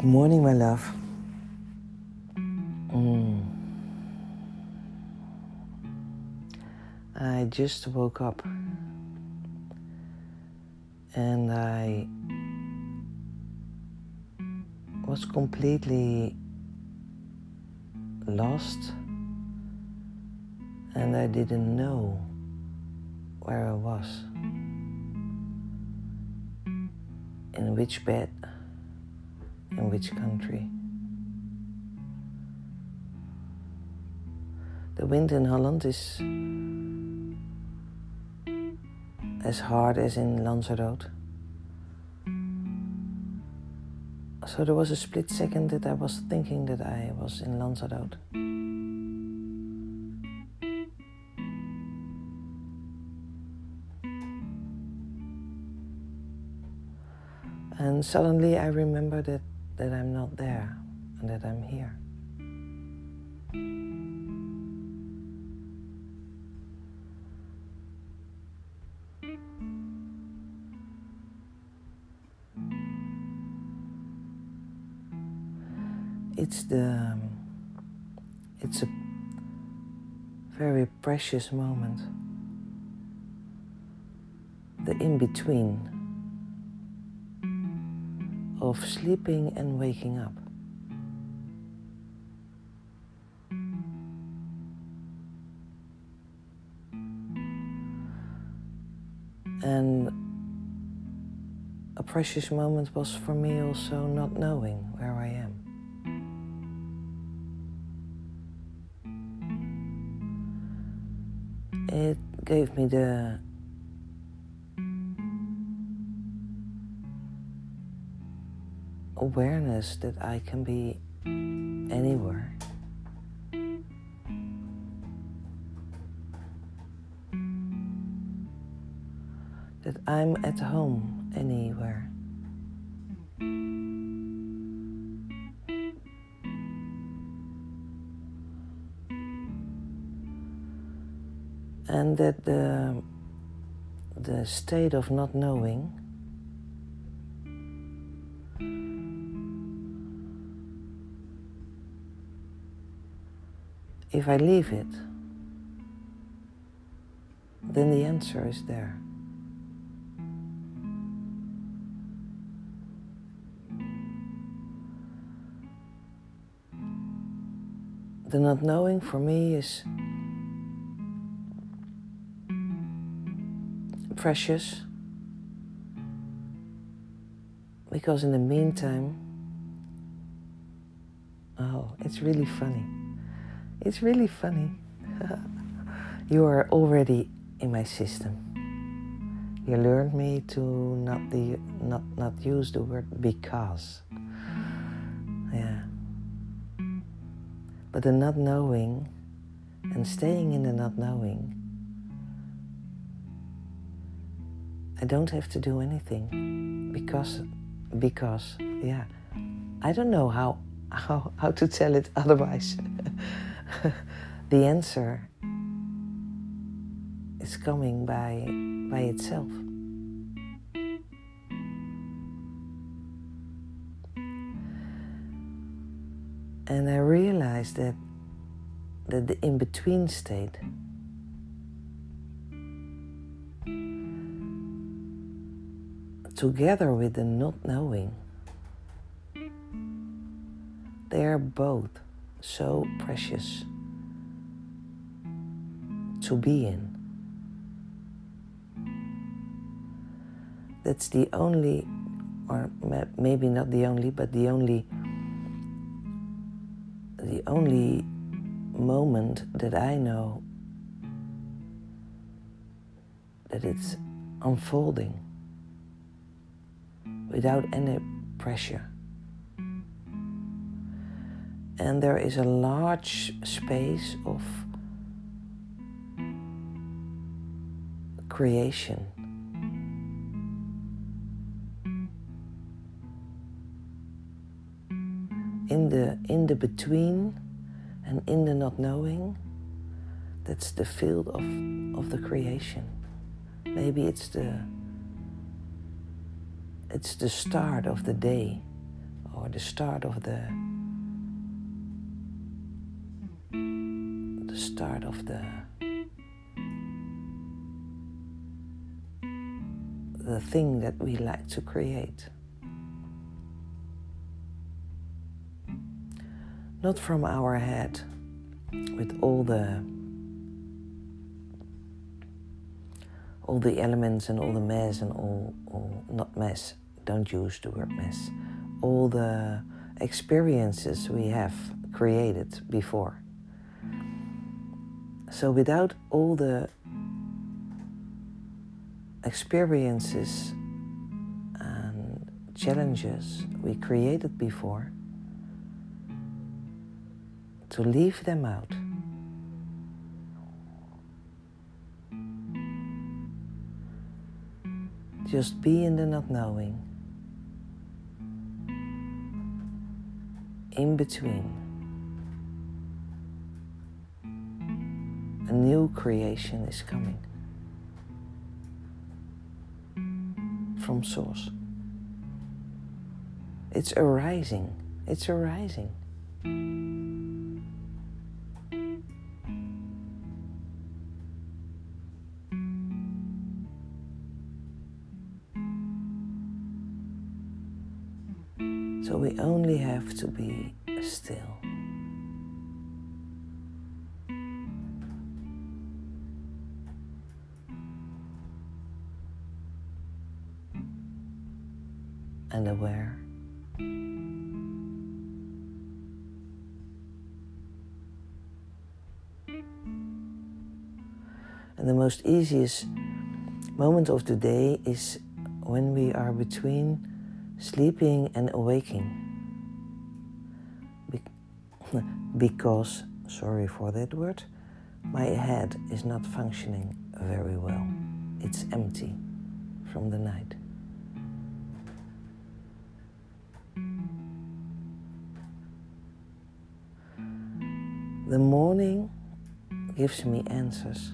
Good morning, my love. Mm. I just woke up and I was completely lost and I didn't know where I was, in which bed, in which country. The wind in Holland is as hard as in Lanzarote. So there was a split second that I was thinking that I was in Lanzarote. And suddenly I remember that, that I'm not there and that I'm here. It's the um, it's a very precious moment. The in between of sleeping and waking up. And a precious moment was for me also not knowing where I am. It gave me the awareness that I can be anywhere. That I'm at home anywhere. And that the, the state of not knowing If I leave it, then the answer is there. The not knowing for me is precious because in the meantime, oh, it's really funny. It's really funny. you are already in my system. You learned me to not the not not use the word because. Yeah. But the not knowing and staying in the not knowing, I don't have to do anything because because yeah, I don't know how how how to tell it otherwise. the answer is coming by by itself. And I realized that that the in-between state together with the not knowing they are both so precious to be in. That's the only, or maybe not the only, but the only, the only moment that I know that it's unfolding without any pressure and there is a large space of creation. In the in the between and in the not knowing, that's the field of, of the creation. Maybe it's the it's the start of the day or the start of the the start of the the thing that we like to create. Not from our head with all the all the elements and all the mess and all, all not mess don't use the word mess all the experiences we have created before so without all the experiences and challenges we created before to leave them out Just be in the not knowing. In between. A new creation is coming from Source. It's arising. It's arising. So we only have to be still. And aware. And the most easiest moment of the day is when we are between sleeping and awaking. Be- because, sorry for that word, my head is not functioning very well. It's empty from the night. The morning gives me answers.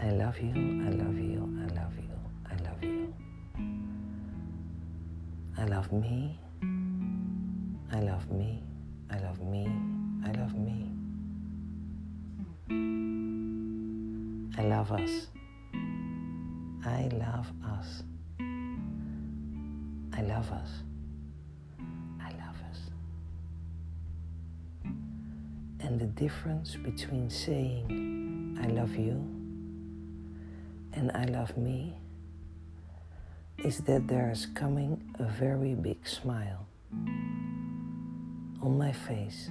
I love you, I love you, I love you, I love you. I love me, I love me, I love me, I love me. I love us. I love us. I love us. I love us. And the difference between saying I love you and I love me is that there is coming a very big smile on my face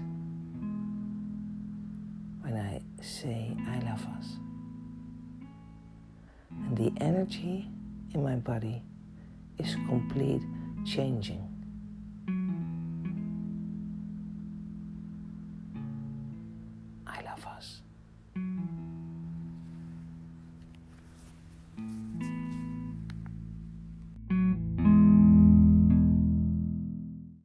when I say I love us. And the energy in my body is complete changing.